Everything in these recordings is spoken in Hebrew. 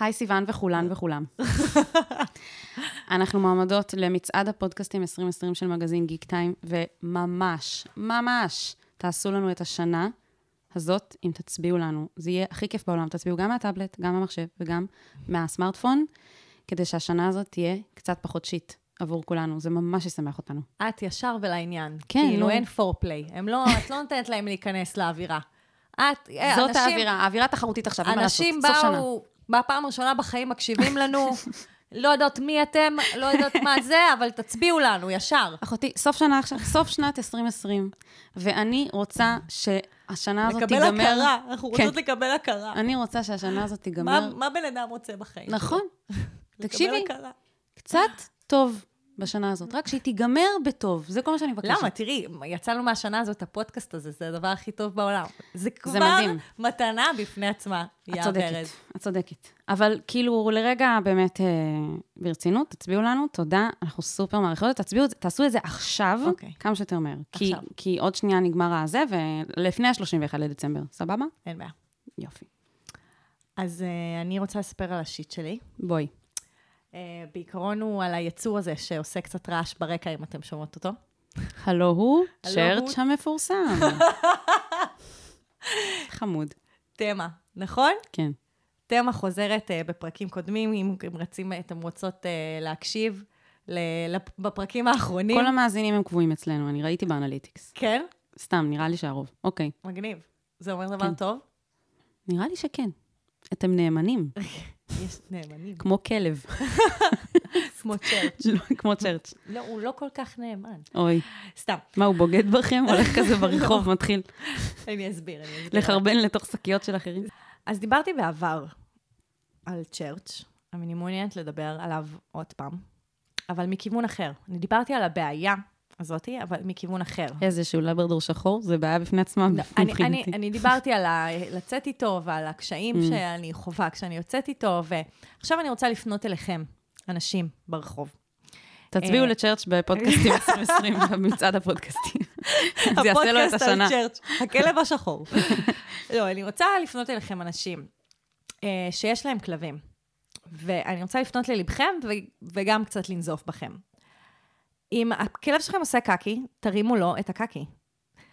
היי סיוון וכולן וכולם. אנחנו מועמדות למצעד הפודקאסטים 2020 של מגזין גיק טיים, וממש, ממש, תעשו לנו את השנה הזאת, אם תצביעו לנו. זה יהיה הכי כיף בעולם. תצביעו גם מהטאבלט, גם מהמחשב וגם מהסמארטפון, כדי שהשנה הזאת תהיה קצת פחות שיט עבור כולנו. זה ממש ישמח אותנו. את ישר ולעניין. כן, כאילו, נו. אין פורפליי. הם לא, את לא נותנת להם להיכנס לאווירה. את, זאת אנשים- האווירה, האווירה תחרותית עכשיו, אין מה לעשות. אנשים סוף שנה. באו בפעם הראשונה בחיים, מקשיבים לנו, לא יודעות מי אתם, לא יודעות מה זה, אבל תצביעו לנו, ישר. אחותי, סוף שנה עכשיו, סוף שנת 2020, ואני רוצה שהשנה הזאת לקבל תיגמר... הכרה, אנחנו כן. רוצות לקבל הכרה. אני רוצה שהשנה הזאת מה תיגמר, מה בן אדם רוצה בחיים? נכון, לקבל תקשיבי. קצת טוב בשנה הזאת, רק שהיא תיגמר בטוב, זה כל מה שאני מבקשת. למה? תראי, יצאנו מהשנה הזאת, הפודקאסט הזה, זה הדבר הכי טוב בעולם. זה כבר מדהים. מתנה בפני עצמה, יא ורד. את צודקת. אבל כאילו, לרגע באמת, אה, ברצינות, תצביעו לנו, תודה, אנחנו סופר מעריכות, תצביעו, זה- תעשו את זה עכשיו, אוקיי. כמה שיותר מהר. כי. כי עוד שנייה נגמר הזה, ולפני ה-31 לדצמבר, סבבה? אין בעיה. יופי. אז אה, אני רוצה לספר על השיט שלי. בואי. אה, בעיקרון הוא על היצור הזה שעושה קצת רעש ברקע, אם אתם שומעות אותו. הלו הוא צ'רץ'. המפורסם. חמוד, תמה, נכון? כן. תמה חוזרת uh, בפרקים קודמים, אם אתם רוצים, אתם רוצות uh, להקשיב ל- לפ- בפרקים האחרונים. כל המאזינים הם קבועים אצלנו, אני ראיתי באנליטיקס. כן? סתם, נראה לי שהרוב. אוקיי. מגניב. זה אומר דבר כן. טוב? נראה לי שכן. אתם נאמנים, יש נאמנים. כמו כלב, כמו צ'רץ'. כמו צ'רץ'. לא, הוא לא כל כך נאמן. אוי, סתם, מה, הוא בוגד בכם? הולך כזה ברחוב, מתחיל אני אסביר, אני אסביר. לחרבן לתוך שקיות של אחרים? אז דיברתי בעבר על צ'רץ', אבל אני מעוניינת לדבר עליו עוד פעם, אבל מכיוון אחר. אני דיברתי על הבעיה הזאתי, אבל מכיוון אחר. איזשהו לברדור שחור, זה בעיה בפני עצמה אני, אני, מבחינתי. אני דיברתי על ה- לצאת איתו ועל הקשיים Mm. שאני חווה כשאני יוצאת איתו, ועכשיו אני רוצה לפנות אליכם, אנשים ברחוב. תצביעו אה, לצ'רץ' בפודקאסטים 2020, במצעד הפודקאסטים. זה יעשה לו את הפודקאסט על השנה. צ'רץ', הכלב השחור. לא, אני רוצה לפנות אליכם אנשים אה, שיש להם כלבים, ואני רוצה לפנות ללבכם ו- וגם קצת לנזוף בכם. אם הכלב שלכם עושה קקי, תרימו לו את הקקי.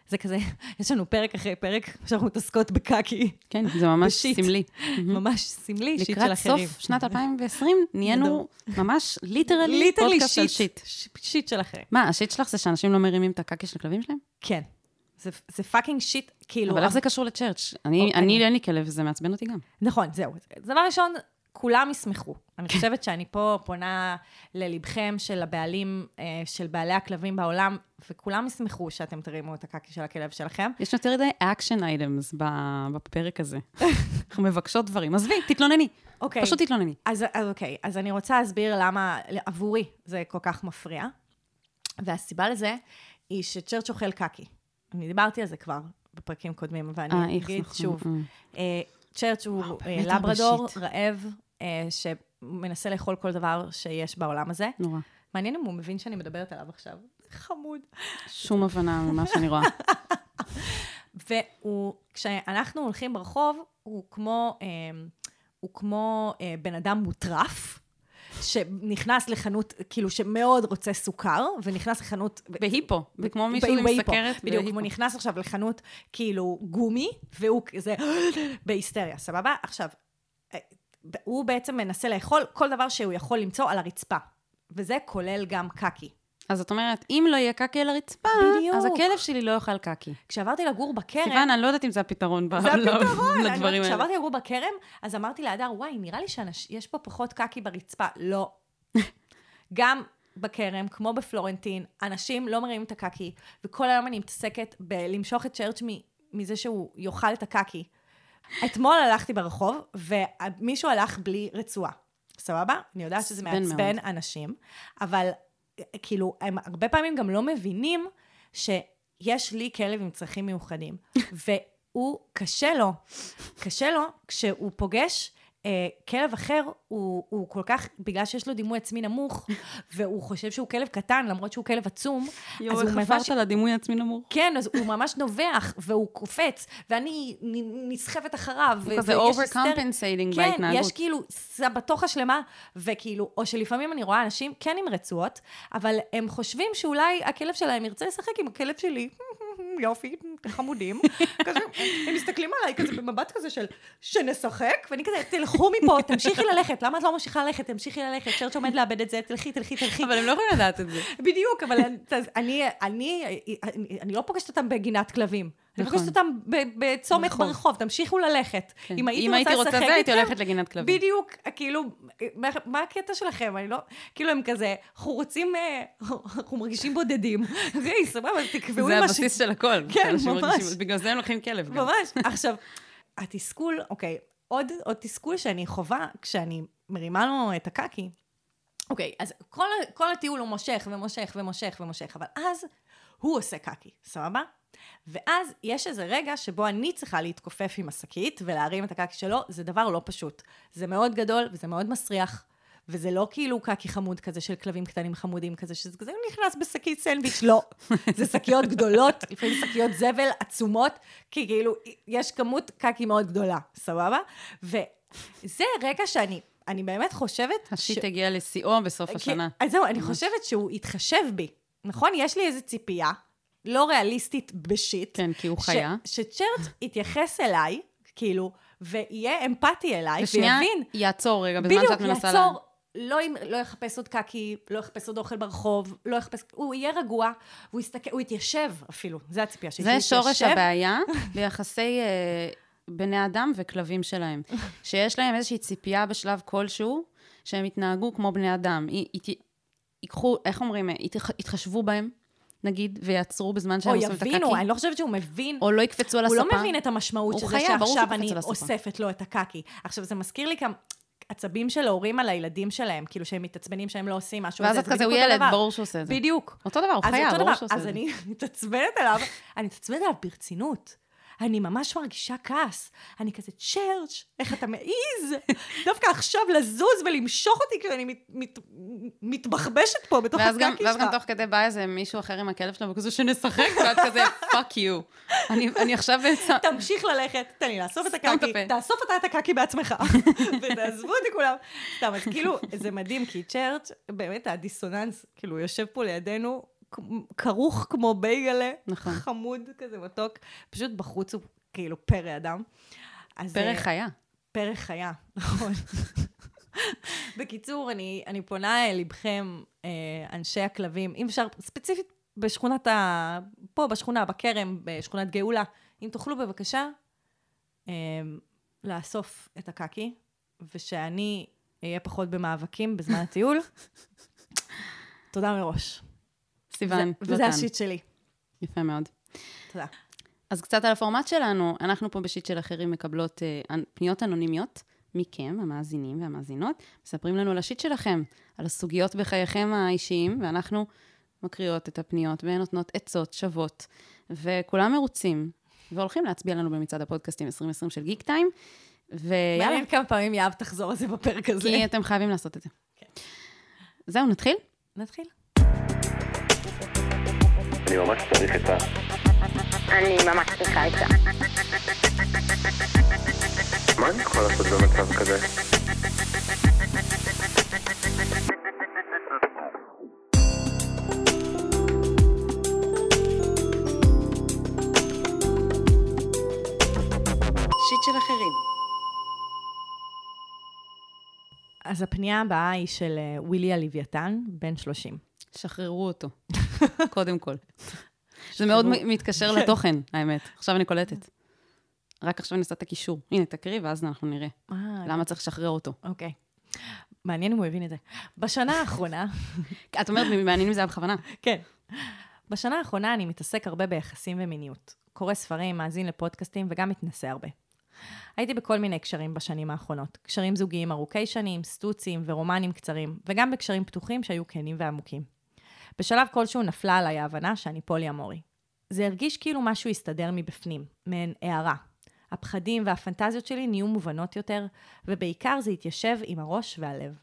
זה כזה, יש לנו פרק אחרי פרק שאנחנו מתעסקות בקקי, כן, זה ממש בשיט. סמלי. ממש סמלי, שיט של לקראת אחרים. סוף שנת 2020 נהיינו ממש literally פודקאסט על shit. shit. של אחרים. מה, ה shit שלך זה שאנשים לא מרימים את הקקי של הכלבים שלהם? כן. זה, זה fucking shit, כאילו... אבל איך זה קשור לצ'רץ'? אני, אוקיי. אני, אין לי כלב, וזה מעצבן אותי גם. נכון, זהו. דבר ראשון, כולם ישמחו. אני חושבת שאני פה פונה ללבכם של הבעלים, אה, של בעלי הכלבים בעולם, וכולם ישמחו שאתם תרימו את הקקי של הכלב שלכם. יש יותר מדי action items בפרק הזה. אנחנו מבקשות דברים. עזבי, תתלונני. אוקיי. פשוט תתלונני. אז, אז אוקיי, אז אני רוצה להסביר למה עבורי זה כל כך מפריע. והסיבה לזה היא שצ'רץ' אוכל קקי. אני דיברתי על זה כבר בפרקים קודמים, ואני אה, אגיד נכון. שוב. אה. צ'רץ' הוא לברדור. רעב, שמנסה לאכול כל דבר שיש בעולם הזה. נורא. מעניין אם הוא מבין שאני מדברת עליו עכשיו. חמוד. שום הבנה ממה שאני רואה. והוא, כשאנחנו הולכים ברחוב, הוא כמו, אה, הוא כמו אה, בן אדם מוטרף, שנכנס לחנות, כאילו, שמאוד רוצה סוכר, ונכנס לחנות... בהיפו, וכמו מישהו עם סכרת. בדיוק. הוא נכנס עכשיו לחנות, כאילו, גומי, והוא כזה בהיסטריה, סבבה? עכשיו, אה, הוא בעצם מנסה לאכול כל דבר שהוא יכול למצוא על הרצפה, וזה כולל גם קקי. אז את אומרת, אם לא יהיה קקי על הרצפה, בדיוק. אז הכלב שלי לא יאכל קקי. כשעברתי לגור בכרם... סיוון, אני לא יודעת אם זה הפתרון זה ל- הפתרון. אני אומרת, לדברים האלה. כשעברתי לגור בכרם, אז אמרתי להדר, וואי, נראה לי שיש פה פחות קקי ברצפה. לא. גם בכרם, כמו בפלורנטין, אנשים לא מרימים את הקקי, וכל היום אני מתעסקת בלמשוך את צ'רץ' מזה שהוא יאכל את הקקי. אתמול הלכתי ברחוב, ומישהו הלך בלי רצועה. סבבה? אני יודעת שזה מעצבן מאוד. אנשים, אבל כאילו, הם הרבה פעמים גם לא מבינים שיש לי כלב עם צרכים מיוחדים, והוא, קשה לו, קשה לו כשהוא פוגש אה, כלב אחר הוא, הוא כל כך, בגלל שיש לו דימוי עצמי נמוך, והוא חושב שהוא כלב קטן, למרות שהוא כלב עצום, יואו, אז הוא איך ממש... חפרת על הדימוי עצמי נמוך? כן, אז הוא ממש נובח, והוא קופץ, ואני נ- נסחפת אחריו. הוא כזה overcompensating כן, בהתנהגות. יש כאילו סבתוכה שלמה, וכאילו, או שלפעמים אני רואה אנשים כן עם רצועות, אבל הם חושבים שאולי הכלב שלהם ירצה לשחק עם הכלב שלי. יופי, חמודים. כזה, הם מסתכלים עליי כזה במבט כזה של, שנשחק, ואני כזה, תלכו מפה, תמשיכי ללכת, למה את לא ממשיכה ללכת? תמשיכי ללכת, צ'רץ' עומד לאבד את זה, תלכי, תלכי, תלכי. אבל הם לא יכולים לדעת את זה. בדיוק, אבל אני, לא פוגשת אותם בגינת כלבים. אני נכון. פוגשת אותם בצומת ברחוב. ברחוב, תמשיכו ללכת. כן. אם הייתי רוצה לשחק זה, הייתי הולכת לגינת כלבים. בדיוק, כאילו, מה, הקטע שלכם? אני לא, כאילו הם כזה, אנחנו רוצים, אה, אנחנו מרגישים בודדים. היי, סבבה, תקבעו זה עם הבסיס של הכל. כן, ממש. בגלל זה הם לוקחים כלב. ממש. עכשיו, התסכול, אוקיי, עוד, עוד תסכול שאני חווה כשאני מרימה לו את הקקי. אוקיי, אז כל, כל הטיול הוא מושך ומושך ומושך ומושך, אבל אז הוא עושה קקי, סבבה? ואז יש איזה רגע שבו אני צריכה להתכופף עם השקית ולהרים את הקקי שלו, זה דבר לא פשוט. זה מאוד גדול וזה מאוד מסריח. וזה לא כאילו קקי חמוד כזה של כלבים קטנים חמודים כזה, שזה כזה נכנס בשקית סנדוויץ', לא. זה שקיות גדולות, לפעמים שקיות זבל עצומות, כי כאילו, יש כמות קקי מאוד גדולה, סבבה? וזה רגע שאני, אני באמת חושבת... השיט הגיע לשיאו בסוף השנה. כן, אז זהו, אני חושבת שהוא התחשב בי. נכון? יש לי איזו ציפייה, לא ריאליסטית בשיט. כן, כי הוא ש- חיה. שצ'רץ' יתייחס אליי, כאילו, ויהיה אמפתי אליי, ושנייה, ויבין. יעצור רגע בזמן בדיוק, שאת מנסה... יעצור. לא, לא יחפש עוד קקי, לא יחפש עוד אוכל ברחוב, לא יחפש... הוא יהיה רגוע, והוא יסתכל, הוא יתיישב אפילו, זה הציפייה שלי. זה שורש. הבעיה ביחסי אה, בני אדם וכלבים שלהם. שיש להם איזושהי ציפייה בשלב כלשהו, שהם יתנהגו כמו בני אדם. ייקחו, איך אומרים, יתח- יתחשבו בהם, נגיד, ויעצרו בזמן שהם או עושים את הקקי. יבינו, אני לא חושבת שהוא מבין. או לא יקפצו על הוא הספה. לא מבין את המשמעות הוא של זה שעכשיו אני. אוספת לו את הקקי. עכשיו, זה מזכיר לי גם עצבים של ההורים על הילדים שלהם, כאילו שהם מתעצבנים שהם לא עושים משהו. ואז זה את כזה, הוא ילד. ברור שהוא עושה את זה. בדיוק. אותו דבר, הוא אז אותו ברור. שהוא עושה את אז זה. אני מתעצבנת עליו, אני מתעצבנת עליו ברצינות. אני ממש מרגישה כעס. אני כזה, צ'רץ', איך אתה מעז דווקא עכשיו לזוז ולמשוך אותי כשאני מת, מת, מתבחבשת פה בתוך ואז הקקי ואז שלך. גם תוך כדי בא איזה מישהו אחר עם הכלב שלו, וכזה שנשחק, ואת כזה, fuck you. אני, אני עכשיו. תמשיך ללכת, תן לי לאסוף את הקקי. תאסוף אתה את הקקי בעצמך, ותעזבו אותי כולם. סתם, אז כאילו, זה מדהים, כי צ'רץ', באמת הדיסוננס, כאילו, יושב פה לידינו, כרוך כמו בייגלה, נכון. חמוד כזה מתוק, פשוט בחוץ הוא כאילו פרא אדם. אז, פרא אה, חיה. פרא חיה, נכון. בקיצור, אני, אני פונה אל לבכם, אה, אנשי הכלבים, אם אפשר, ספציפית בשכונת ה... פה, בשכונה, בכרם, בשכונת גאולה, אם תוכלו בבקשה אה, לאסוף את הקקי, ושאני אהיה פחות במאבקים בזמן הטיול. תודה מראש. סיוון, זה- וזה. השיט שלי. יפה מאוד. תודה. אז קצת על הפורמט שלנו, אנחנו פה בשיט של אחרים מקבלות אה, פניות אנונימיות מכם, המאזינים והמאזינות, מספרים לנו על השיט שלכם, על הסוגיות בחייכם האישיים, ואנחנו מקריאות את הפניות ונותנות עצות שוות, וכולם מרוצים, והולכים להצביע לנו במצעד הפודקאסטים 2020 של גיק טיים, ויאללה, מעניין כמה פעמים יהב תחזור על זה בפרק הזה. כי אתם חייבים לעשות את זה. כן. זהו, נתחיל? נתחיל. אני ממש צריך עצה. אני ממש צריכה עצה. מה אני יכול לעשות במצב כזה? שיט של אחרים. אז הפנייה הבאה היא של אה, ווילי הלוויתן, בן 30. שחררו אותו, קודם כל. זה מאוד מתקשר לתוכן, האמת. עכשיו אני קולטת. רק עכשיו אני עושה את הקישור. הנה, תקריא, ואז אנחנו נראה. אה, למה צריך לשחרר אותו? אוקיי. מעניין אם הוא הבין את זה. בשנה האחרונה, את אומרת, מעניין אם זה היה בכוונה. כן. בשנה האחרונה אני מתעסק הרבה ביחסים ומיניות. קורא ספרים, מאזין לפודקאסטים וגם מתנסה הרבה. הייתי בכל מיני קשרים בשנים האחרונות. קשרים זוגיים ארוכי שנים, סטוצים ורומנים קצרים, וגם בקשרים פתוחים שהיו כנים ועמוקים. בשלב כלשהו נפלה עליי ההבנה שאני פולי אמורי. זה הרגיש כאילו משהו הסתדר מבפנים, מעין הערה. הפחדים והפנטזיות שלי נהיו מובנות יותר, ובעיקר זה התיישב עם הראש והלב.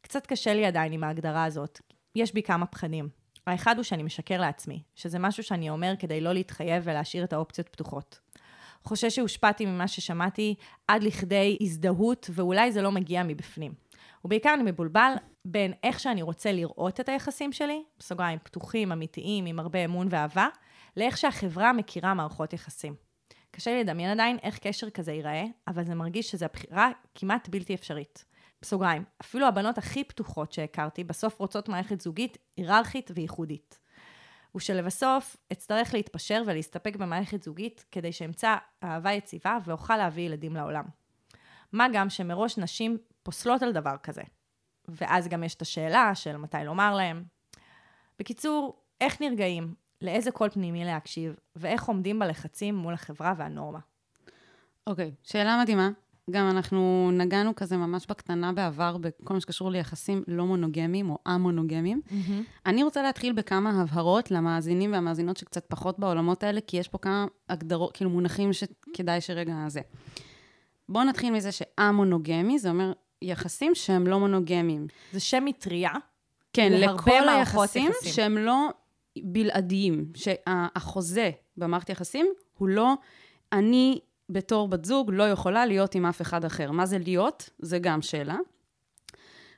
קצת קשה לי עדיין עם ההגדרה הזאת. יש בי כמה פחדים. האחד הוא שאני משקר לעצמי, שזה משהו שאני אומר כדי לא להתחייב ולהשאיר את האופציות פתוחות. חושש שהושפעתי ממה ששמעתי עד לכדי הזדהות, ואולי זה לא מגיע מבפנים. ובעיקר אני מבולבל בין איך שאני רוצה לראות את היחסים שלי, בסוגריים פתוחים, אמיתיים, עם הרבה אמון ואהבה, לאיך שהחברה מכירה מערכות יחסים. קשה לי לדמיין עדיין איך קשר כזה ייראה, אבל זה מרגיש שזו הבחירה כמעט בלתי אפשרית. בסוגריים, אפילו הבנות הכי פתוחות שהכרתי, בסוף רוצות מערכת זוגית היררכית וייחודית. ושלבסוף אצטרך להתפשר ולהסתפק במערכת זוגית כדי שאמצא אהבה יציבה ואוכל להביא ילדים לעולם. מה גם שמראש נשים פוסלות על דבר כזה. ואז גם יש את השאלה של מתי לומר להם. בקיצור, איך נרגעים, לאיזה קול פנימי להקשיב, ואיך עומדים בלחצים מול החברה והנורמה. אוקיי, okay, שאלה מדהימה. גם אנחנו נגענו כזה ממש בקטנה בעבר בכל מה שקשור ליחסים לא מונוגמיים או א-מונוגמיים. Mm-hmm. אני רוצה להתחיל בכמה הבהרות למאזינים והמאזינות שקצת פחות בעולמות האלה, כי יש פה כמה הגדרות, כאילו מונחים שכדאי שרגע זה. בואו נתחיל מזה שה-מונוגמי, זה אומר יחסים שהם לא מונוגמיים. זה שם מטריה. כן, לכל היחסים יחסים. שהם לא בלעדיים. שהחוזה במערכת יחסים הוא לא, אני בתור בת זוג לא יכולה להיות עם אף אחד אחר. מה זה להיות? זה גם שאלה.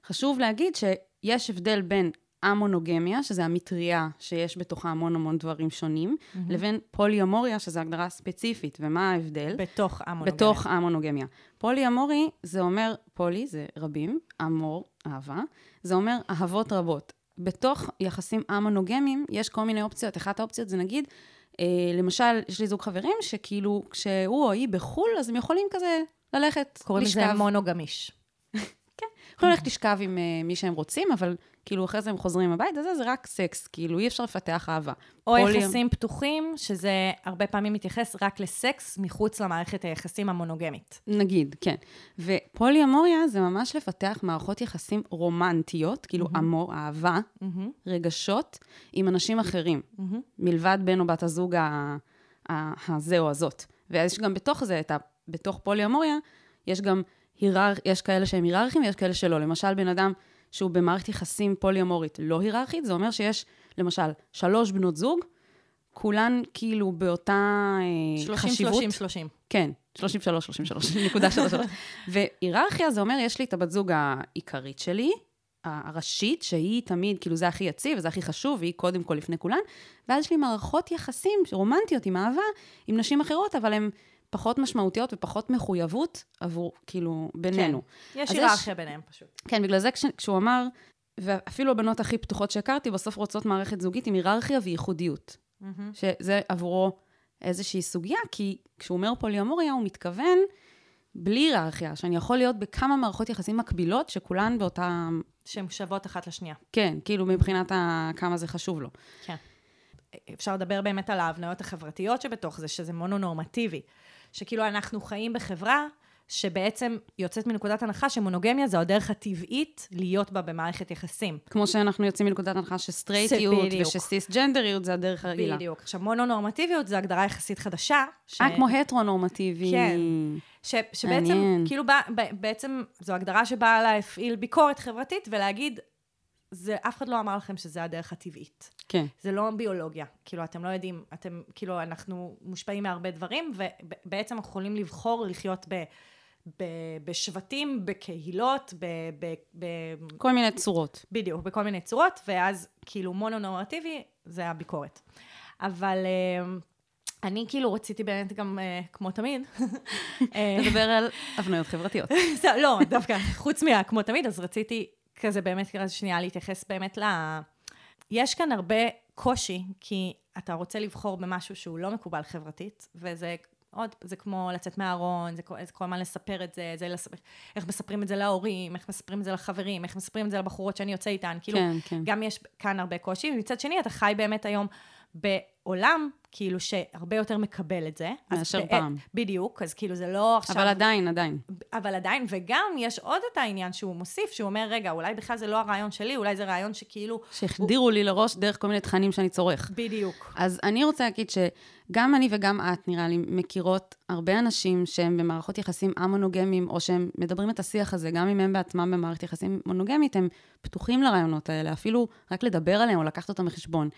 חשוב להגיד שיש הבדל בין המונוגמיה, שזה המטריה שיש בתוכה המון המון דברים שונים, mm-hmm. לבין פוליומוריה, שזו הגדרה ספציפית. ומה ההבדל? בתוך המונוגמיה. בתוך המונוגמיה. פוליומורי, זה אומר, פולי זה רבים, אמור, אהבה, זה אומר אהבות רבות. בתוך יחסים המונוגמיים יש כל מיני אופציות. אחת האופציות זה נגיד, אה, למשל, יש לי זוג חברים שכאילו, כשהוא או היא בחו"ל, אז הם יכולים כזה ללכת, קוראים לזה מונוגמיש. יכולים ללכת לשכב עם uh, מי שהם רוצים, אבל כאילו אחרי זה הם חוזרים הביתה, זה, זה רק סקס, כאילו אי אפשר לפתח אהבה. או פולי... יחסים פתוחים, שזה הרבה פעמים מתייחס רק לסקס מחוץ למערכת היחסים המונוגמית. נגיד, כן. ופולי-אמוריה זה ממש לפתח מערכות יחסים רומנטיות, כאילו mm-hmm. אמור, אהבה, mm-hmm. רגשות, עם אנשים אחרים, mm-hmm. מלבד בן או בת הזוג ה... הזה או הזאת. ויש גם בתוך זה, ה... בתוך פולי-אמוריה, יש גם הירר... יש כאלה שהם היררכים ויש כאלה שלא. למשל, בן אדם שהוא במערכת יחסים פולי-אמורית לא היררכית, זה אומר שיש, למשל, שלוש בנות זוג, כולן כאילו באותה 30, חשיבות. 30, 30. כן, 33, 33, נקודה 33. והיררכיה זה אומר, יש לי את הבת זוג העיקרית שלי, הראשית, שהיא תמיד, כאילו זה הכי יציב, וזה הכי חשוב, והיא קודם כל לפני כולן, ואז יש לי מערכות יחסים רומנטיות עם אהבה, עם נשים אחרות, אבל הן פחות משמעותיות ופחות מחויבות עבור, כאילו, בינינו. כן, יש היררכיה יש... ביניהם פשוט. כן, בגלל זה כש, כשהוא אמר, ואפילו הבנות הכי פתוחות שהכרתי, בסוף רוצות מערכת זוגית עם היררכיה וייחודיות. Mm-hmm. שזה עבורו איזושהי סוגיה, כי כשהוא אומר פוליומוריה, הוא מתכוון בלי היררכיה, שאני יכול להיות בכמה מערכות יחסים מקבילות, שכולן באותה... שהן שוות אחת לשנייה. כן, כאילו מבחינת ה... כמה זה חשוב לו. כן. אפשר לדבר באמת על ההבניות החברתיות שבתוך זה, שזה מונונורמטיבי. שכאילו אנחנו חיים בחברה שבעצם יוצאת מנקודת הנחה שמונוגמיה זו הדרך הטבעית להיות בה במערכת יחסים. כמו שאנחנו יוצאים מנקודת הנחה שסטרייטיות ושסיסג'נדריות זה הדרך הרגילה. בדיוק. עכשיו, מונונורמטיביות זו הגדרה יחסית חדשה. ש... אה, כמו הטרונורמטיבי. כן. ש, שבעצם, מעניין. כאילו, בא, בעצם זו הגדרה שבאה להפעיל ביקורת חברתית ולהגיד, זה, אף אחד לא אמר לכם שזה הדרך הטבעית. כן. זה לא ביולוגיה. כאילו, אתם לא יודעים, אתם, כאילו, אנחנו מושפעים מהרבה דברים, ובעצם אנחנו יכולים לבחור לחיות ב... ב, בשבטים, בקהילות, ב, ב, ב... כל מיני צורות. בדיוק, בכל מיני צורות, ואז כאילו מונונורטיבי זה הביקורת. אבל uh, אני כאילו רציתי באמת גם, uh, כמו תמיד, לדבר על הבניות חברתיות. לא, דווקא חוץ מהכמו תמיד, אז רציתי כזה באמת כזה שנייה להתייחס באמת ל... יש כאן הרבה קושי, כי אתה רוצה לבחור במשהו שהוא לא מקובל חברתית, וזה עוד, זה כמו לצאת מהארון, זה, זה כל הזמן לספר את זה, זה לספר, איך מספרים את זה להורים, איך מספרים את זה לחברים, איך מספרים את זה לבחורות שאני יוצא איתן, כאילו, כן, כן. גם יש כאן הרבה קושי, ומצד שני, אתה חי באמת היום עולם, כאילו, שהרבה יותר מקבל את זה. מאשר בעת- פעם. בדיוק, אז כאילו זה לא עכשיו... אבל עדיין, עדיין. אבל עדיין, וגם יש עוד את העניין שהוא מוסיף, שהוא אומר, רגע, אולי בכלל זה לא הרעיון שלי, אולי זה רעיון שכאילו... שהחדירו לי לראש דרך כל מיני תכנים שאני צורך. בדיוק. אז אני רוצה להגיד שגם אני וגם את, נראה לי, מכירות הרבה אנשים שהם במערכות יחסים א-מונוגמיים, או שהם מדברים את השיח הזה, גם אם הם בעצמם במערכת יחסים מונוגמית, הם פתוחים לרעיונות האלה, אפילו רק לדבר עליהם או לקחת אותם בחשבון.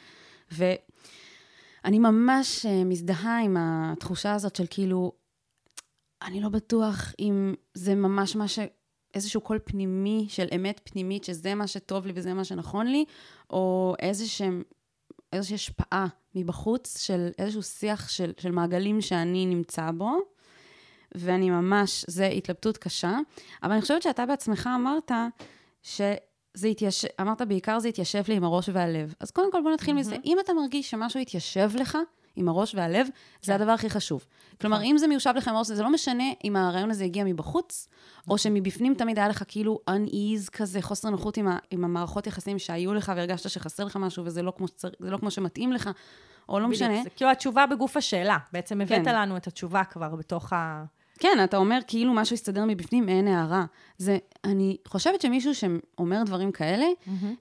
ואני ממש אה, מזדהה עם התחושה הזאת של כאילו, אני לא בטוח אם זה ממש מה ש... איזשהו קול פנימי של אמת פנימית, שזה מה שטוב לי וזה מה שנכון לי, או איזושהי השפעה מבחוץ של איזשהו שיח של, של מעגלים שאני נמצא בו, ואני ממש, זו התלבטות קשה, אבל אני חושבת שאתה בעצמך אמרת שזה התיישב, אמרת בעיקר זה התיישב לי עם הראש והלב. אז קודם כל בוא נתחיל מזה, אם אתה מרגיש שמשהו התיישב לך עם הראש והלב, זה הדבר הכי חשוב. כלומר, אם זה מיושב לך עם הראש, זה לא משנה אם הרעיון הזה הגיע מבחוץ, או שמבפנים תמיד היה לך כאילו unease כזה, חוסר נוחות עם, ה, עם המערכות יחסים שהיו לך, והרגשת שחסר לך משהו, וזה לא כמו, שצר, זה לא כמו שמתאים לך, או לא משנה. זה כאילו התשובה בגוף השאלה. בעצם הבאת כן. לנו את התשובה כבר בתוך ה... כן, אתה אומר כאילו משהו הסתדר מבפנים, אין הערה. זה, אני חושבת שמישהו שאומר דברים כאלה,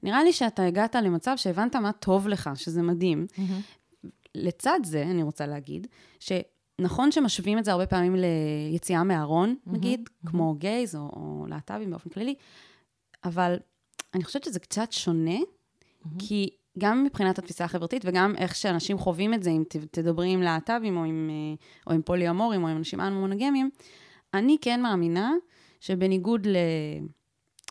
נראה לי שאתה הגעת למצב שהבנת מה טוב לך, שזה מדהים. לצד זה, אני רוצה להגיד, שנכון שמשווים את זה הרבה פעמים ליציאה מהארון, נגיד, כמו גייז או, או להט"בים באופן כללי, אבל אני חושבת שזה קצת שונה, כי גם מבחינת התפיסה החברתית וגם איך שאנשים חווים את זה, אם תדברי עם להט"בים או עם, אה, או עם פוליומורים או עם אנשים אנו-מונוגמיים, אני כן מאמינה שבניגוד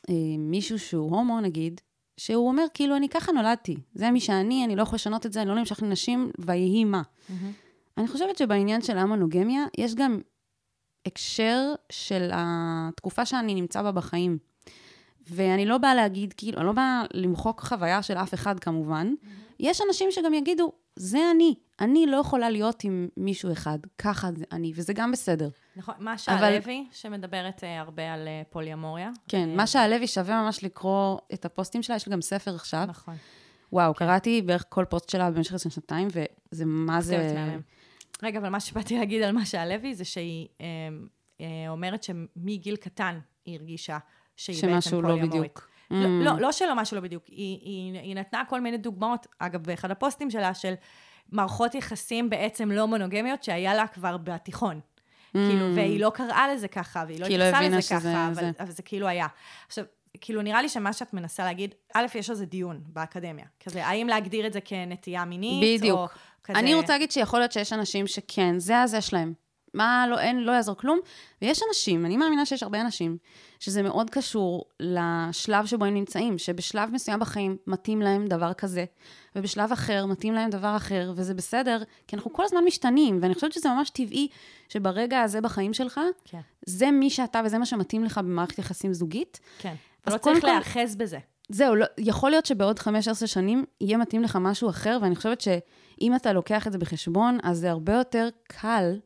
למישהו שהוא הומו, נגיד, שהוא אומר, כאילו, אני ככה נולדתי, זה מי שאני, אני לא יכול לשנות את זה, אני לא נמשך לנשים, ויהי מה. אני חושבת שבעניין של המונוגמיה, יש גם הקשר של התקופה שאני נמצא בה בחיים. ואני לא באה להגיד, כאילו, אני לא באה למחוק חוויה של אף אחד כמובן. יש אנשים שגם יגידו, זה אני, אני לא יכולה להיות עם מישהו אחד, ככה זה אני, וזה גם בסדר. נכון, משה אבל- לוי, שמדברת אה, הרבה על אה, פוליומוריה. כן, אה, מה שהלוי שווה ממש לקרוא את הפוסטים שלה, יש לה גם ספר עכשיו. נכון. וואו, קראתי בערך כל פוסט שלה במשך עשרים שנתיים, וזה מה זה... מהמם. רגע, אבל מה שבאתי להגיד על משה לוי, זה שהיא אה, אה, אומרת שמגיל קטן היא הרגישה שהיא בעצם שמשהו לא פוליומורית. בדיוק. לא, Mm. לא, לא שלא משהו לא בדיוק, היא, היא, היא נתנה כל מיני דוגמאות, אגב, באחד הפוסטים שלה, של מערכות יחסים בעצם לא מונוגמיות שהיה לה כבר בתיכון. כאילו, והיא לא קראה לזה ככה, והיא לא Mm. לא התייחסה לזה שזה- ככה, זה. אבל, אבל זה כאילו היה. עכשיו, כאילו, נראה לי שמה שאת מנסה להגיד, א', יש על זה דיון באקדמיה. כזה, האם להגדיר את זה כנטייה מינית, בדיוק. או כזה... אני רוצה להגיד שיכול להיות שיש אנשים שכן, זה הזה שלהם. מה, לא, אין, לא יעזור כלום. ויש אנשים, אני מאמינה שיש הרבה אנשים, שזה מאוד קשור לשלב שבו הם נמצאים, שבשלב מסוים בחיים מתאים להם דבר כזה, ובשלב אחר מתאים להם דבר אחר, וזה בסדר, כי אנחנו כל הזמן משתנים, ואני חושבת שזה ממש טבעי שברגע הזה בחיים שלך, כן, זה מי שאתה וזה מה שמתאים לך במערכת יחסים זוגית. כן. לא צריך כל- להיאחז בזה. זהו, לא, יכול להיות שבעוד 15 שנים יהיה מתאים לך משהו אחר, ואני חושבת שאם אתה לוקח את זה בחשבון, אז זה הרבה יותר קל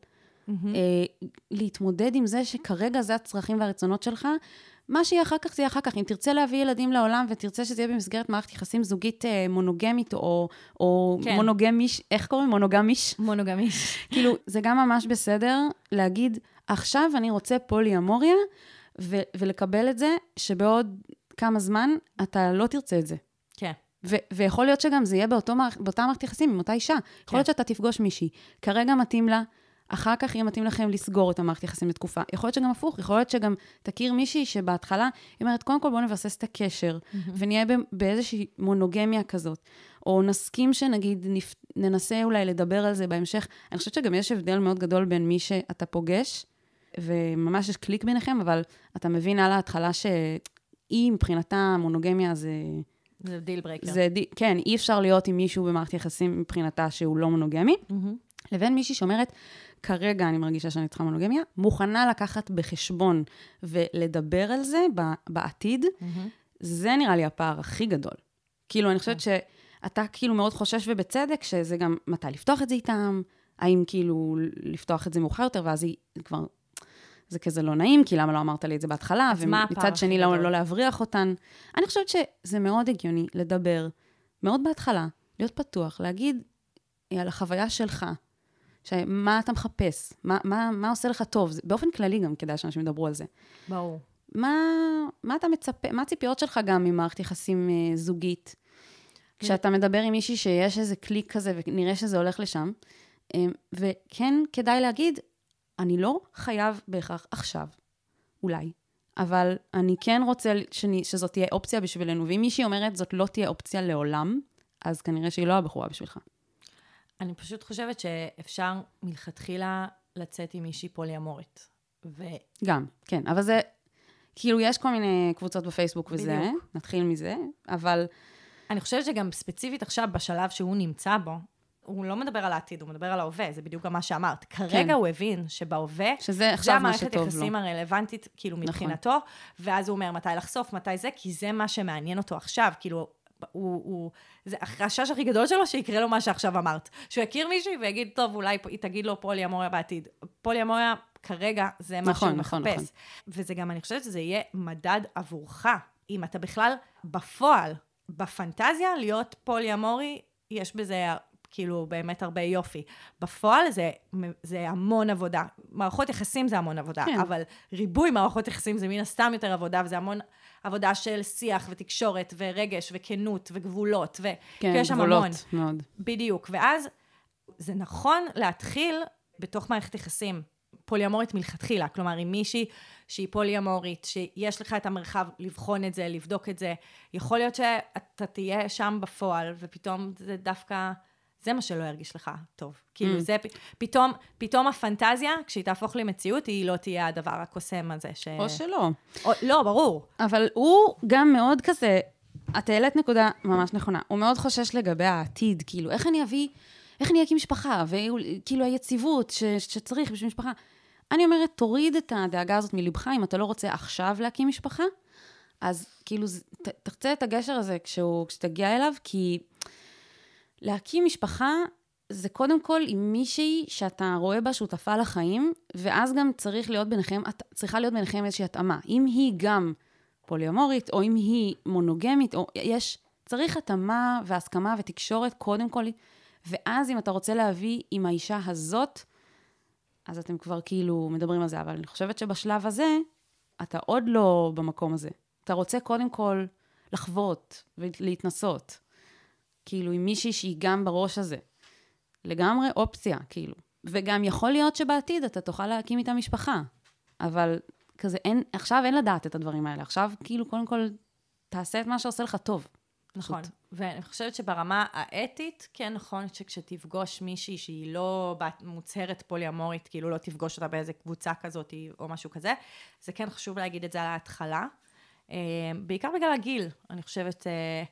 אה, להתמודד עם זה שכרגע זה הצרכים והרצונות שלך. מה שיהיה אחר כך, זה יהיה אחר כך. אם תרצה להביא ילדים לעולם ותרצה שזה יהיה במסגרת מערכת יחסים זוגית אה, מונוגמית, או, או כן. מונוגמיש, איך קוראים? מונוגמיש? מונוגמיש. כאילו, זה גם ממש בסדר להגיד, עכשיו אני רוצה פולי-אמוריה, ו- ולקבל את זה, שבעוד כמה זמן אתה לא תרצה את זה. כן. ו- ויכול להיות שגם זה יהיה באותו מערכ- באותה מערכת יחסים עם אותה אישה. יכול כן. להיות שאתה תפגוש מישהי, כרגע מתאים לה, אחר כך יהיה מתאים לכם לסגור את המערכת יחסים לתקופה. יכול להיות שגם הפוך, יכול להיות שגם תכיר מישהי שבהתחלה, היא אומרת, קודם כל בואו נבסס את הקשר, ונהיה ב- באיזושהי מונוגמיה כזאת. או נסכים שנגיד, נפ... ננסה אולי לדבר על זה בהמשך. אני חושבת שגם יש הבדל מאוד גדול בין מי שאתה פוגש, וממש יש קליק ביניכם, אבל אתה מבין על ההתחלה שהיא מבחינתה מונוגמיה זה... זה deal breaker. זה, די- כן, אי אפשר להיות עם מישהו במערכת יחסים מבחינתה שהוא לא מונוגמי, לבין מישהי שאומרת, כרגע אני מרגישה שאני צריכה מונוגמיה, מוכנה לקחת בחשבון ולדבר על זה בעתיד, זה נראה לי הפער הכי גדול. כאילו, אני חושבת שאתה כאילו מאוד חושש ובצדק, שזה גם מתי לפתוח את זה איתם, האם כאילו לפתוח את זה מאוחר יותר, ואז היא כבר... זה כזה לא נעים, כי למה לא אמרת לי את זה בהתחלה, ומצד שני לא? לא להבריח אותן. אני חושבת שזה מאוד הגיוני לדבר מאוד בהתחלה, להיות פתוח, להגיד, על החוויה שלך. מה אתה מחפש? מה, מה, מה עושה לך טוב? זה, באופן כללי גם כדאי שאנשים ידברו על זה. ברור. מה, מה אתה מצפה, מה הציפיות שלך גם ממערכת יחסים אה, זוגית? כשאתה מדבר עם מישהי שיש איזה קליק כזה ונראה שזה הולך לשם, אה, וכן כדאי להגיד, אני לא חייב בהכרח עכשיו, אולי, אבל אני כן רוצה שאני, שזאת תהיה אופציה בשבילנו, ואם מישהי אומרת זאת לא תהיה אופציה לעולם, אז כנראה שהיא לא הבחורה בשבילך. אני פשוט חושבת שאפשר מלכתחילה לצאת עם מישהי פוליאמורית. ו... גם, כן, אבל זה, כאילו, יש כל מיני קבוצות בפייסבוק וזה, בדיוק. נתחיל מזה, אבל אני חושבת שגם ספציפית עכשיו, בשלב שהוא נמצא בו, הוא לא מדבר על העתיד, הוא מדבר על ההווה, זה בדיוק גם מה שאמרת. כרגע כן. הוא הבין שבהווה, שזה זה עכשיו מה המערכת שטוב לו. יחסים הרלוונטית, כאילו, נכון. מבחינתו, ואז הוא אומר מתי לחשוף, מתי זה, כי זה מה שמעניין אותו עכשיו, כאילו, הוא, הוא, זה החשש הכי גדול שלו שיקרה לו מה שעכשיו אמרת. שהוא יכיר מישהי ויגיד, טוב, אולי היא תגיד לו פוליאמוריה בעתיד. פוליאמוריה, כרגע, זה מה נכון, שהוא נכון, מחפש. נכון. וזה גם, אני חושבת שזה יהיה מדד עבורך, אם אתה בכלל בפועל, בפנטזיה, להיות פוליאמורי, יש בזה כאילו באמת הרבה יופי. בפועל זה, זה המון עבודה. מערכות יחסים זה המון עבודה, כן. אבל ריבוי מערכות יחסים זה מן הסתם יותר עבודה, וזה המון עבודה של שיח ותקשורת ורגש וכנות וגבולות, ו... כן, יש שם גבולות המון. מאוד. בדיוק. ואז זה נכון להתחיל בתוך מערכת יחסים פוליאמורית מלכתחילה. כלומר, עם מישהי שהיא פוליאמורית, שיש לך את המרחב לבחון את זה, לבדוק את זה, יכול להיות שאתה תהיה שם בפועל, ופתאום זה דווקא... זה מה שלא ירגיש לך טוב. כאילו, Mm. זה פ- פתאום, פתאום הפנטזיה, כשהיא תהפוך למציאות, היא לא תהיה הדבר הקוסם הזה. ש... או שלא. או, לא, ברור. אבל הוא גם מאוד כזה, את העלית נקודה ממש נכונה. הוא מאוד חושש לגבי העתיד, כאילו, איך אני אביא, איך אני אקים משפחה, וכאילו היציבות ש, שצריך בשביל משפחה. אני אומרת, תוריד את הדאגה הזאת מלבך, אם אתה לא רוצה עכשיו להקים משפחה, אז כאילו, ת, תחצה את הגשר הזה כשהוא, כשתגיע אליו, כי להקים משפחה זה קודם כל עם מישהי שאתה רואה בה שותפה לחיים, ואז גם צריך להיות ביניכם, צריכה להיות ביניכם איזושהי התאמה. אם היא גם פוליומורית, או אם היא מונוגמית, או יש, צריך התאמה והסכמה ותקשורת קודם כל, ואז אם אתה רוצה להביא עם האישה הזאת, אז אתם כבר כאילו מדברים על זה, אבל אני חושבת שבשלב הזה, אתה עוד לא במקום הזה. אתה רוצה קודם כל לחוות ולהתנסות. כאילו, עם מישהי שהיא גם בראש הזה. לגמרי אופציה, כאילו. וגם יכול להיות שבעתיד אתה תוכל להקים איתה משפחה. אבל כזה, אין, עכשיו אין לדעת את הדברים האלה. עכשיו, כאילו, קודם כל, תעשה את מה שעושה לך טוב. נכון. פשוט. ואני חושבת שברמה האתית, כן נכון שכשתפגוש מישהי שהיא לא מוצהרת פוליאמורית, כאילו לא תפגוש אותה באיזה קבוצה כזאת או משהו כזה, זה כן חשוב להגיד את זה על ההתחלה. אה, בעיקר בגלל הגיל, אני חושבת, אה,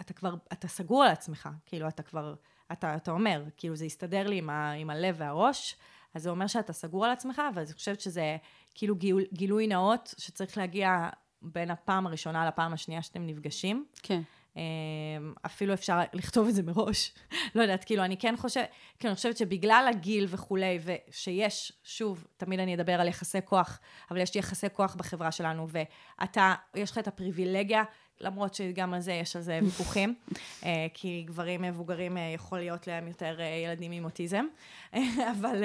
אתה כבר, אתה סגור על עצמך, כאילו אתה כבר, אתה, אתה אומר, כאילו זה יסתדר לי עם, ה, עם הלב והראש, אז זה אומר שאתה סגור על עצמך, ואני חושבת שזה כאילו גיל, גילוי נאות שצריך להגיע בין הפעם הראשונה לפעם השנייה שאתם נפגשים. כן. אמ, אפילו אפשר לכתוב את זה מראש. לא יודעת, כאילו, אני כן חושבת, כאילו, אני חושבת שבגלל הגיל וכולי, ושיש, שוב, תמיד אני אדבר על יחסי כוח, אבל יש יחסי כוח בחברה שלנו, ואתה, יש לך את הפריבילגיה, למרות שגם על זה יש על זה ויכוחים, אה, כי גברים מבוגרים אה, יכול להיות להם יותר אה, ילדים עם אוטיזם, אבל,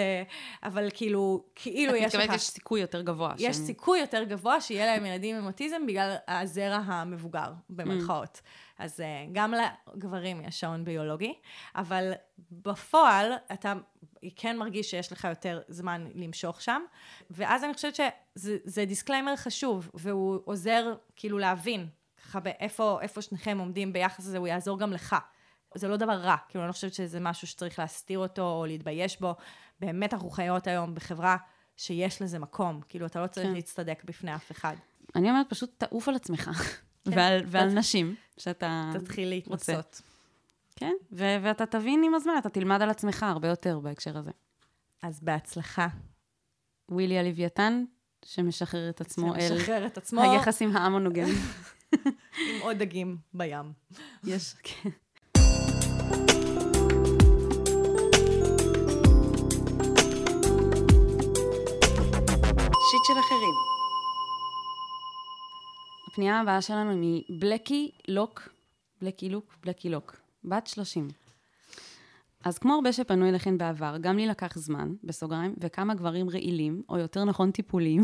אבל כאילו, כאילו את יש לך... מתכוונת, יש סיכוי יותר גבוה. יש שהם- סיכוי יותר גבוה שיהיה להם ילדים עם אוטיזם בגלל הזרע המבוגר, במרכאות. Mm. אז גם לגברים יש שעון ביולוגי, אבל בפועל אתה כן מרגיש שיש לך יותר זמן למשוך שם, ואז אני חושבת שזה זה disclaimer חשוב, והוא עוזר כאילו להבין ככה באיפה איפה שניכם עומדים ביחס לזה, הוא יעזור גם לך. זה לא דבר רע, כאילו אני לא חושבת שזה משהו שצריך להסתיר אותו או להתבייש בו. באמת אנחנו חיות היום בחברה שיש לזה מקום, כאילו אתה לא צריך כן. להצטדק בפני אף אחד. אני אומרת, פשוט תעוף על עצמך. ועל, ועל תת- נשים, שאתה... תתחיל. להתנסות. כן, ו- ואתה תבין עם הזמן, אתה תלמד על עצמך הרבה יותר בהקשר הזה. אז בהצלחה. ווילי הלוויתן, שמשחרר את עצמו אל משחרר את עצמו היחסים האמונוגנים. עם עוד דגים בים. יש, כן. שיט של אחרים. הפנייה הבאה שלנו היא מבלקי לוק, בלקי לוק, בלקי לוק, בת 30. אז כמו הרבה שפנו אליכן בעבר, גם לי לקח זמן, בסוגריים, וכמה גברים רעילים, או יותר נכון טיפולים,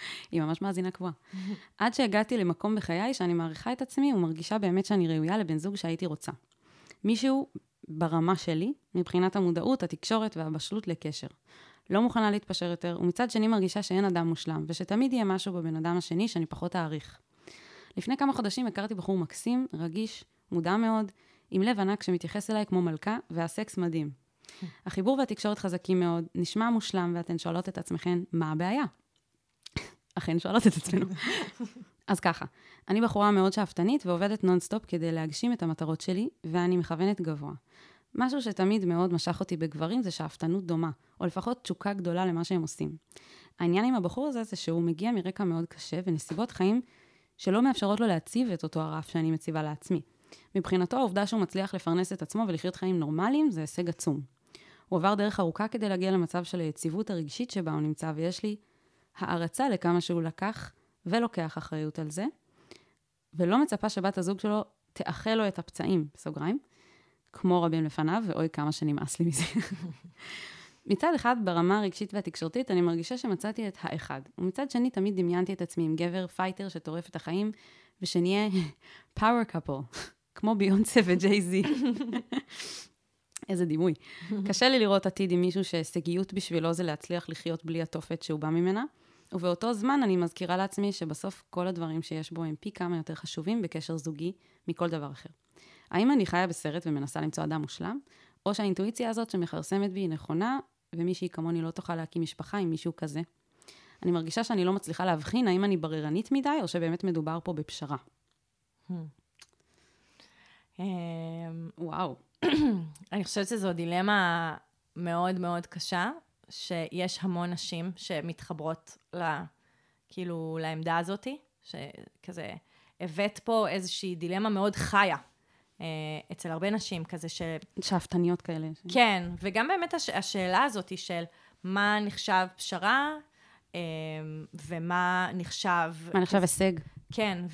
היא ממש מאזינה קבועה. עד שהגעתי למקום בחיי שאני מעריכה את עצמי ומרגישה באמת שאני ראויה לבן זוג שהייתי רוצה. מישהו ברמה שלי, מבחינת המודעות, התקשורת והבשלות לקשר. לא מוכנה להתפשר יותר, ומצד שני מרגישה שאין אדם מושלם, ושתמיד יהיה משהו בבן אדם השני שאני פחות אעריך. לפני כמה חודשים הכרתי בחור מקסים, רגיש, מודע מאוד, עם לב ענק שמתייחס אליי כמו מלכה, והסקס מדהים. החיבור והתקשורת חזקים מאוד, נשמע מושלם, ואתן שואלות את עצמכן, מה הבעיה? אכן שואלות את עצמנו. אז ככה, אני בחורה מאוד שאפתנית ועובדת נונסטופ כדי להגשים את המטרות שלי, ואני מכוונת גבוה. משהו שתמיד מאוד משך אותי בגברים זה שאפתנות דומה, או לפחות תשוקה גדולה למה שהם עושים. העניין עם הבחור הזה זה שהוא מגיע מרקע מאוד קשה ונסיבות חיים שלא מאפשרות לו להציב את אותו הרף שאני מציבה לעצמי. מבחינתו העובדה שהוא מצליח לפרנס את עצמו ולחיות חיים נורמליים זה הישג עצום. הוא עבר דרך ארוכה כדי להגיע למצב של היציבות הרגשית שבה הוא נמצא, ויש לי הערצה לכמה שהוא לקח ולוקח אחריות על זה, ולא מצפה שבת הזוג שלו תאחה לו את הפצעים, בסוגריים, כמו רבים לפניו, ואוי כמה שנמאס לי מזה. מצד אחד, ברמה הרגשית והתקשורתית, אני מרגישה שמצאתי את האחד. ומצד שני, תמיד דמיינתי את עצמי עם גבר fighter שטורף את החיים, ושנהיה power couple, כמו ביונסה וג'יי-זי. איזה דימוי. קשה לי לראות עתיד עם מישהו שהישגיות בשבילו זה להצליח לחיות בלי התופת שהוא בא ממנה, ובאותו זמן אני מזכירה לעצמי שבסוף כל הדברים שיש בו הם פי כמה יותר חשובים בקשר זוגי מכל דבר אחר. האם אני חיה בסרט ומנסה למצוא אדם מושלם, או שהאינטואיציה הזאת שמכרסמת בי היא נכונה, ומישהי כמוני לא תוכל להקים משפחה עם מישהו כזה? אני מרגישה שאני לא מצליחה להבחין האם אני בררנית מדי, או שבאמת מדובר פה בפשרה. אמ, וואו. אני חושבת שזו דילמה מאוד מאוד קשה, שיש המון נשים שמתחברות ל... כאילו, לעמדה הזאתי, שכזה, הבאת פה איזושהי דילמה מאוד חיה אה, אצל הרבה נשים, כזה ש... שאפתניות כאלה. כן, וגם באמת הש... השאלה הזאת של מה נחשב פשרה, אה, ומה נחשב... מה נחשב הישג? כן,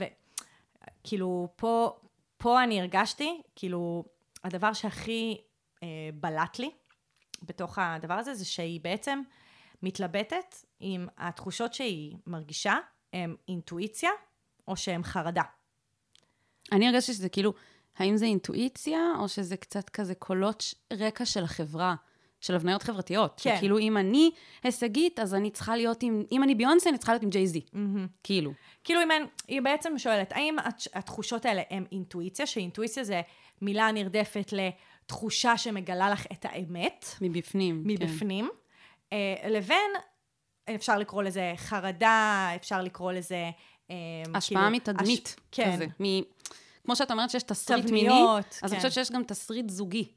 וכאילו, פה, פה אני הרגשתי, כאילו, הדבר שהכי אה, בלט לי בתוך הדבר הזה, זה שהיא בעצם מתלבטת אם התחושות שהיא מרגישה הן אינטואיציה או שהן חרדה. אני הרגשתי שזה כאילו, האם זה אינטואיציה, או שזה קצת כזה קולות רקע של החברה, של הבניות חברתיות. כן. כאילו, אם אני הישגית, אז אני צריכה להיות עם, אם אני ביונסה, אני צריכה להיות עם ג'יי-זי. כאילו. כאילו, אם אין, היא בעצם שואלת, האם הת- התחושות האלה הן אינטואיציה, שאינטואיציה זה מילה נרדפת לתחושה שמגלה לך את האמת, מבפנים. כן. מבפנים, אה, לבין, אפשר לקרוא לזה חרדה, אפשר לקרוא לזה... אה, השפעה כאילו, מתדמית. הש- כן. כזה. מ... כמו שאת אומרת שיש תסריט מיני, תבניות, אז כן. אני חושבת שיש גם תסריט זוגי.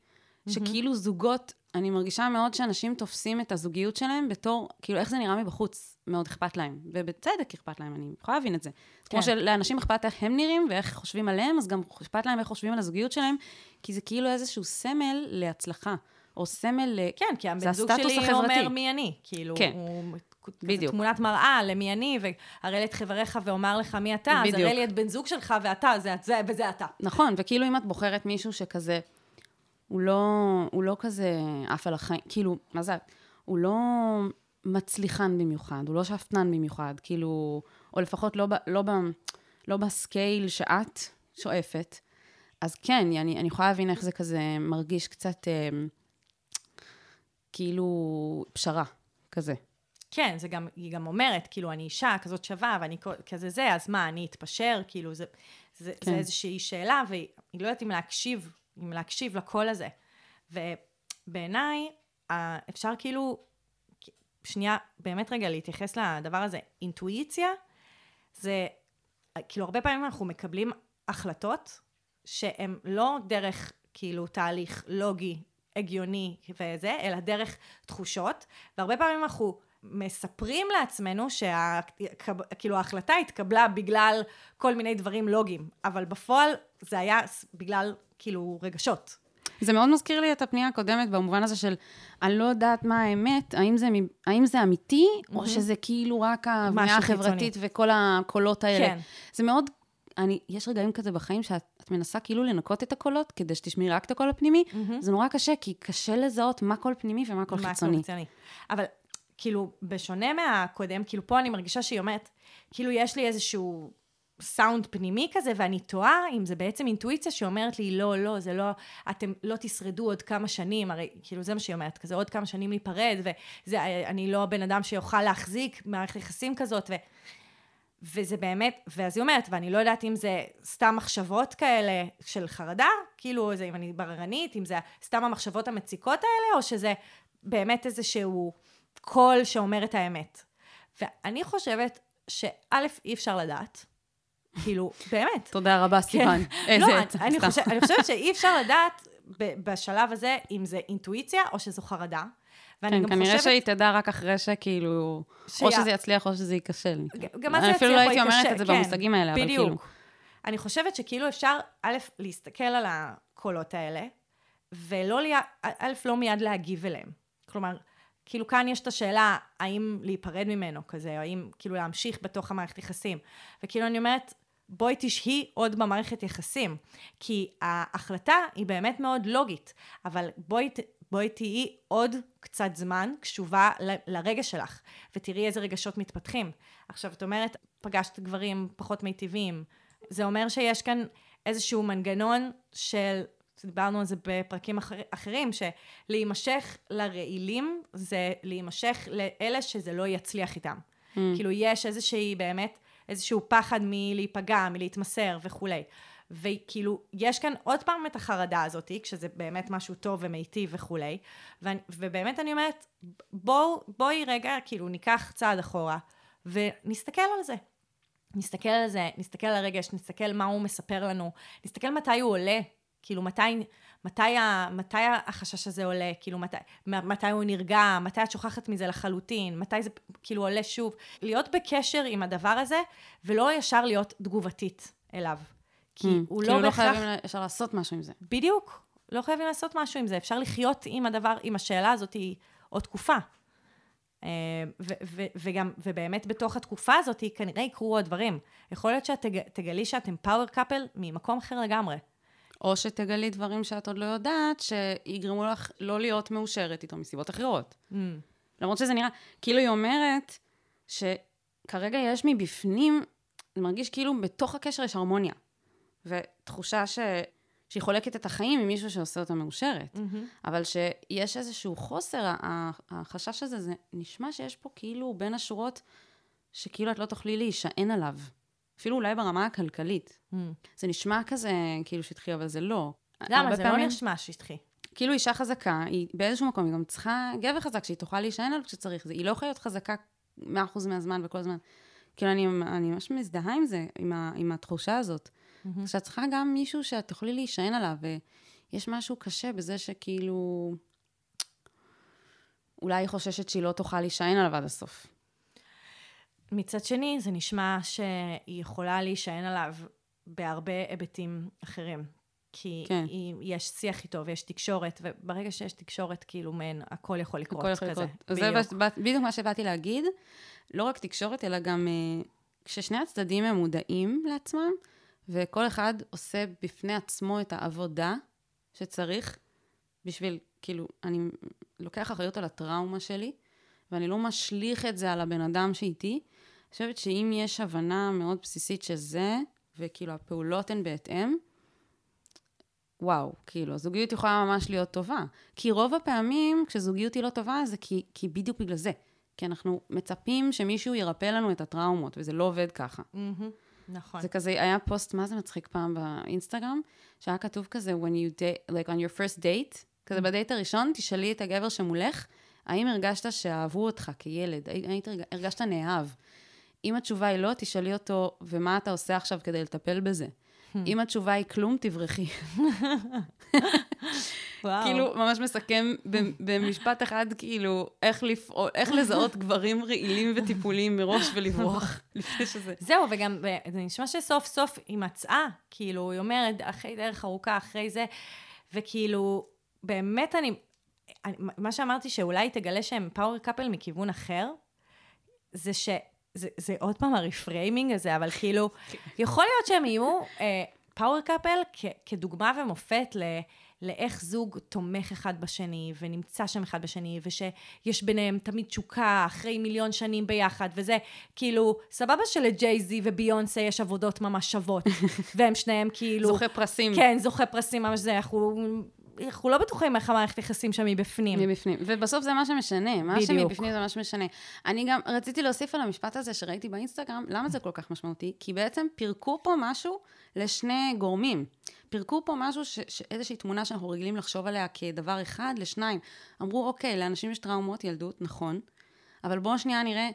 שכאילו זוגות, אני מרגישה מאוד שאנשים תופסים את הזוגיות שלהם בתור, כאילו איך זה נראה מבחוץ, מאוד אכפת להם. ובצדק אכפת להם, אני יכולה להבין את זה. כן. כמו שלאנשים אכפת איך הם נראים ואיך חושבים עליהם, אז גם אכפת להם איך חושבים על הזוגיות שלהם, כי זה כאילו איזשהו סמל להצלחה, או סמל. כן, כי הבן זוג שלי החברתי. אומר מי אני. כאילו, כן. הוא בדיוק. תמונת מראה למי אני, והראה לי את חבריך ואומר לך מי אתה, אז בדיוק. הראה לי את בן זוג שלך ואתה, זה, זה, וזה אתה. נכון, וכאילו אם את בוחרת מישהו שכזה, הוא לא, הוא לא כזה עף על החיים, כאילו, מה זה, הוא לא מצליחן במיוחד, הוא לא שאפתן במיוחד, כאילו, או לפחות לא, ב, לא, ב, לא בסקייל שאת שואפת. אז כן, אני, אני יכולה להבין איך זה כזה מרגיש קצת אה, כאילו פשרה, כזה. כן, זה גם, היא גם אומרת, כאילו, אני אישה כזאת שווה, ואני כזה זה, אז מה, אני אתפשר? כאילו, זה, זה, כן. זה איזושהי שאלה, והיא היא לא יודעת אם להקשיב, אם להקשיב לקול הזה. ובעיניי, אפשר כאילו, שנייה, באמת רגע להתייחס לדבר הזה. אינטואיציה, זה, כאילו, הרבה פעמים אנחנו מקבלים החלטות שהן לא דרך, כאילו, תהליך לוגי, הגיוני וזה, אלא דרך תחושות, והרבה פעמים אנחנו מספרים לעצמנו שכאילו ההחלטה התקבלה בגלל כל מיני דברים לוגיים, אבל בפועל זה היה בגלל כאילו רגשות. זה מאוד מזכיר לי את הפנייה הקודמת במובן הזה של, אני לא יודעת מה האמת, האם זה, האם זה אמיתי, או שזה כאילו רק ההבניה משהו החברתית חיצוני. וכל הקולות האלה. כן. זה מאוד, אני, יש רגעים כזה בחיים שאת את מנסה כאילו לנקות את הקולות, כדי שתשמעי רק את הקול הפנימי, זה נורא קשה, כי קשה לזהות מה קול פנימי ומה קול מה חיצוני. חיצוני. אבל כאילו, בשונה מהקודם, כאילו פה אני מרגישה שהיא אומרת, כאילו יש לי איזשהו סאונד פנימי כזה, ואני תוהה אם זה בעצם אינטואיציה שאומרת לי, לא, לא, זה לא, אתם לא תשרדו עוד כמה שנים, הרי כאילו זה מה שהיא אומרת, כזה עוד כמה שנים להיפרד, ואני לא הבן אדם שיוכל להחזיק מערכת יחסים כזאת, ו... וזה באמת, ואז היא אומרת, ואני לא יודעת אם זה סתם מחשבות כאלה של חרדה, כאילו, זה אם אני בררנית, אם זה סתם המחשבות המציקות האלה, או שזה באמת איזשהו קול שאומר את האמת. ואני חושבת שא', אי אפשר לדעת, כאילו, באמת. תודה רבה, סיוון. איזה לא, עצה, אני, אני, חושבת שאי אפשר לדעת בשלב הזה אם זה אינטואיציה או שזו חרדה. ואני כן, גם כנראה חושבת... שהיא תדע רק אחרי שכאילו, או שיה- שזה יצליח או שזה ייכשל. גם מה זה אני אפילו לא יצליח הייתי או אומרת ייכשל, את זה כן, במושגים האלה, אבל כאילו... בדיוק. אני חושבת שכאילו אפשר, א', להסתכל על הקולות האלה, ולא, א', לא מיד להגיב אליהם. כלומר, כאילו כאן יש את השאלה, האם להיפרד ממנו כזה, או האם כאילו להמשיך בתוך המערכת יחסים. וכאילו אני אומרת, בואי תשהי עוד במערכת יחסים. כי ההחלטה היא באמת מאוד לוגית, אבל בואי, בואי תהיי עוד קצת זמן קשובה ל- לרגש שלך, ותראי איזה רגשות מתפתחים. עכשיו, את אומרת, פגשת גברים פחות מיטיביים. זה אומר שיש כאן איזשהו מנגנון של, דיברנו על זה בפרקים אחר, אחרים, שלהימשך לרעילים זה להימשך לאלה שזה לא יצליח איתם. Mm. כאילו, יש איזושהי באמת, איזשהו פחד מלהיפגע, מלהתמסר וכולי. וכאילו, יש כאן עוד פעם את החרדה הזאת, כשזה באמת משהו טוב ומיטיב וכולי, ואני, ובאמת אני אומרת, בואו, בואי רגע, כאילו, ניקח צעד אחורה, ונסתכל על זה. נסתכל על זה, נסתכל על הרגש, נסתכל מה הוא מספר לנו, נסתכל מתי הוא עולה, כאילו מתי, מתי, ה, מתי החשש הזה עולה, כאילו מתי, מתי הוא נרגע, מתי את שוכחת מזה לחלוטין, מתי זה כאילו עולה שוב. להיות בקשר עם הדבר הזה, ולא ישר להיות תגובתית אליו. כי Mm, הוא כאילו לא לא בהכרח... חייבים, אפשר לעשות משהו עם זה. בדיוק, לא חייבים לעשות משהו עם זה, אפשר לחיות עם הדבר, עם השאלה הזאת עוד תקופה. אה, ו- ו- וגם, ובאמת בתוך התקופה הזאת כנראה יקרו עוד דברים. יכול להיות שאת תג- תגלי שאתם פאוור קאפל ממקום אחר לגמרי. או שתגלי דברים שאת עוד לא יודעת, שיגרמו לך לא להיות מאושרת איתו מסיבות אחרות. Mm. למרות שזה נראה, כאילו היא אומרת שכרגע יש מבפנים, זה מרגיש כאילו בתוך הקשר יש הרמוניה. ותחושה ש... שהיא חולקת את החיים עם מישהו שעושה אותה מאושרת. Mm-hmm. אבל שיש איזשהו חוסר, החשש הזה, זה נשמע שיש פה כאילו בין השורות, שכאילו את לא תוכלי להישען עליו. אפילו אולי ברמה הכלכלית. Mm. זה נשמע כזה כאילו שטחי, אבל זה לא. למה? זה לא פעמים- נשמע שטחי. כאילו אישה חזקה, היא באיזשהו מקום, היא גם צריכה גבר חזק, שהיא תוכל להישען עליו כשצריך. זה, היא לא יכולה להיות חזקה 100% מהזמן וכל הזמן. כאילו, אני, אני ממש מזדהה עם זה, עם, ה, עם התחושה הזאת. Mm-hmm. שאת צריכה גם מישהו שאת תוכלי להישען עליו, ויש משהו קשה בזה שכאילו... אולי היא חוששת שהיא לא תוכל להישען עליו עד הסוף. מצד שני, זה נשמע שהיא יכולה להישען עליו בהרבה היבטים אחרים. כי כן. היא, יש שיח איתו ויש תקשורת, וברגע שיש תקשורת, כאילו, מעין, הכל יכול לקרות הכל יכול כזה. לקרות. זה בדיוק. מה שבאתי להגיד. לא רק תקשורת, אלא גם אה, כששני הצדדים הם מודעים לעצמם, וכל אחד עושה בפני עצמו את העבודה שצריך בשביל, כאילו, אני לוקח אחריות על הטראומה שלי, ואני לא משליך את זה על הבן אדם שאיתי. אני חושבת שאם יש הבנה מאוד בסיסית שזה, וכאילו הפעולות הן בהתאם, וואו, כאילו, הזוגיות יכולה ממש להיות טובה. כי רוב הפעמים, כשזוגיות היא לא טובה, זה כי, כי בדיוק בגלל זה. כי אנחנו מצפים שמישהו ירפא לנו את הטראומות, וזה לא עובד ככה. מהמם, נכון. זה כזה, היה פוסט, מה זה מצחיק פעם באינסטגרם, שהיה כתוב כזה, when you date, like on your first date, כזה בדייט הראשון, תשאלי את הגבר שמולך, האם הרגשת שאהבו אותך כילד? האם הרגשת נאהב? אם התשובה היא לא, תשאלי אותו, ומה אתה עושה עכשיו כדי לטפל בזה? אם התשובה היא כלום, תברחי. וואו. כאילו, ממש מסכם במשפט אחד, כאילו, איך לפעול, איך לזהות גברים רעילים וטיפוליים מראש ולברוח, לפני שזה... זהו, וגם ב- זה נשמע שסוף סוף היא מצאה, כאילו, היא אומרת, אחרי דרך ארוכה, אחרי זה, וכאילו, באמת אני, אני מה שאמרתי, שאולי תגלה שהם power couple מכיוון אחר, זה זה, זה עוד פעם ה reframing הזה, אבל כאילו, יכול להיות שהם יהיו power couple כדוגמה ומופת ל... לאיך זוג תומך אחד בשני, ונמצא שם אחד בשני, ושיש ביניהם תמיד תשוקה אחרי מיליון שנים ביחד, וזה כאילו, סבבה שלג'יי-זי וביונסה יש עבודות ממש שוות, והם שניהם כאילו... זוכה פרסים. כן, זוכה פרסים ממש זה, אנחנו... אנחנו לא בטוחים איך המערכת יחסים שם מבפנים. מבפנים. ובסוף זה מה שמשנה. מה בדיוק. שמבפנים זה מה שמשנה. אני גם רציתי להוסיף על המשפט הזה שראיתי באינסטגרם, למה זה כל כך משמעותי? כי בעצם פירקו פה משהו לשני גורמים. פירקו פה משהו, ש, ש, איזושהי תמונה שאנחנו רגילים לחשוב עליה כדבר אחד לשניים. אמרו, אוקיי, לאנשים יש טראומות ילדות, נכון, אבל בואו שנייה נראה,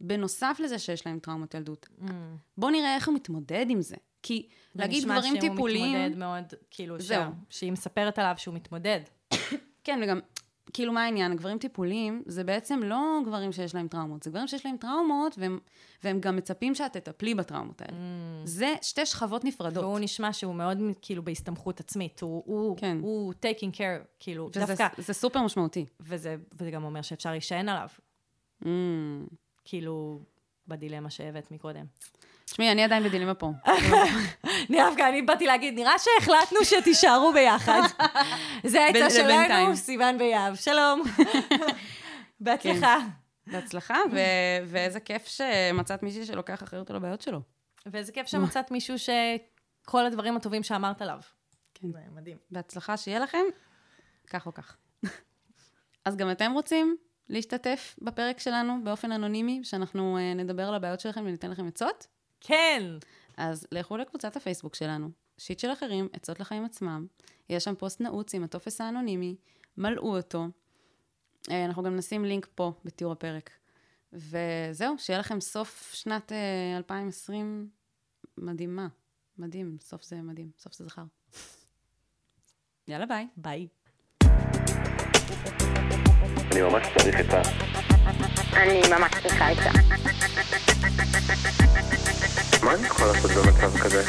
בנוסף לזה שיש להם טראומות ילדות, Mm. בואו נראה איך הוא מתמודד עם זה. כי להגיד דברים נשמע טיפוליים... שהוא מתמודד מאוד, כאילו, זהו. זהו. שהיא מספרת עליו שהוא מתמודד. כן, וגם, כאילו, מה העניין? גברים טיפוליים זה בעצם לא גברים שיש להם טראומות, זה גברים שיש להם טראומות, והם, והם גם מצפים שאת תטפלי בטראומות האלה. Mm. זה שתי שכבות נפרדות. והוא נשמע שהוא מאוד כאילו בהסתמכות עצמית. הוא, הוא, כן. הוא taking care, כאילו, וזה דווקא, זה סופר משמעותי. וזה, וזה גם אומר שאפשר להישען עליו, Mm. כאילו, בדילמה שהבאת מקודם. תשמעי, אני עדיין בדילמה פה. דווקא אני באתי להגיד, נראה שהחלטנו שתישארו ביחד. זה העצה. שלנו, סיוון ויהב. שלום. בהצלחה. בהצלחה, ו- ואיזה כיף שמצאת מישהי שלוקח אחריות על הבעיות שלו. ואיזה כיף שמצאת מישהו שכל הדברים הטובים שאמרת עליו. כן. זה מדהים. בהצלחה שיהיה לכם, כך או כך. אז גם אתם רוצים להשתתף בפרק שלנו באופן אנונימי, שאנחנו אה, נדבר על הבעיות שלכם וניתן לכם עצות? כן. אז לכו לקבוצת הפייסבוק שלנו, שיט של אחרים, עצות לחיים עצמם. יש שם פוסט נעוץ עם הטופס האנונימי, מלאו אותו. אה, אנחנו גם נשים לינק פה בתיאור הפרק. וזהו, שיהיה לכם סוף שנת אה, 2020 מדהימה. מדהים, סוף זה מדהים, סוף זה זכר. יאללה ביי. ביי. אני ממש צריך עצה. אני ממש צריכה עצה. מה אני יכול לעשות במצב כזה?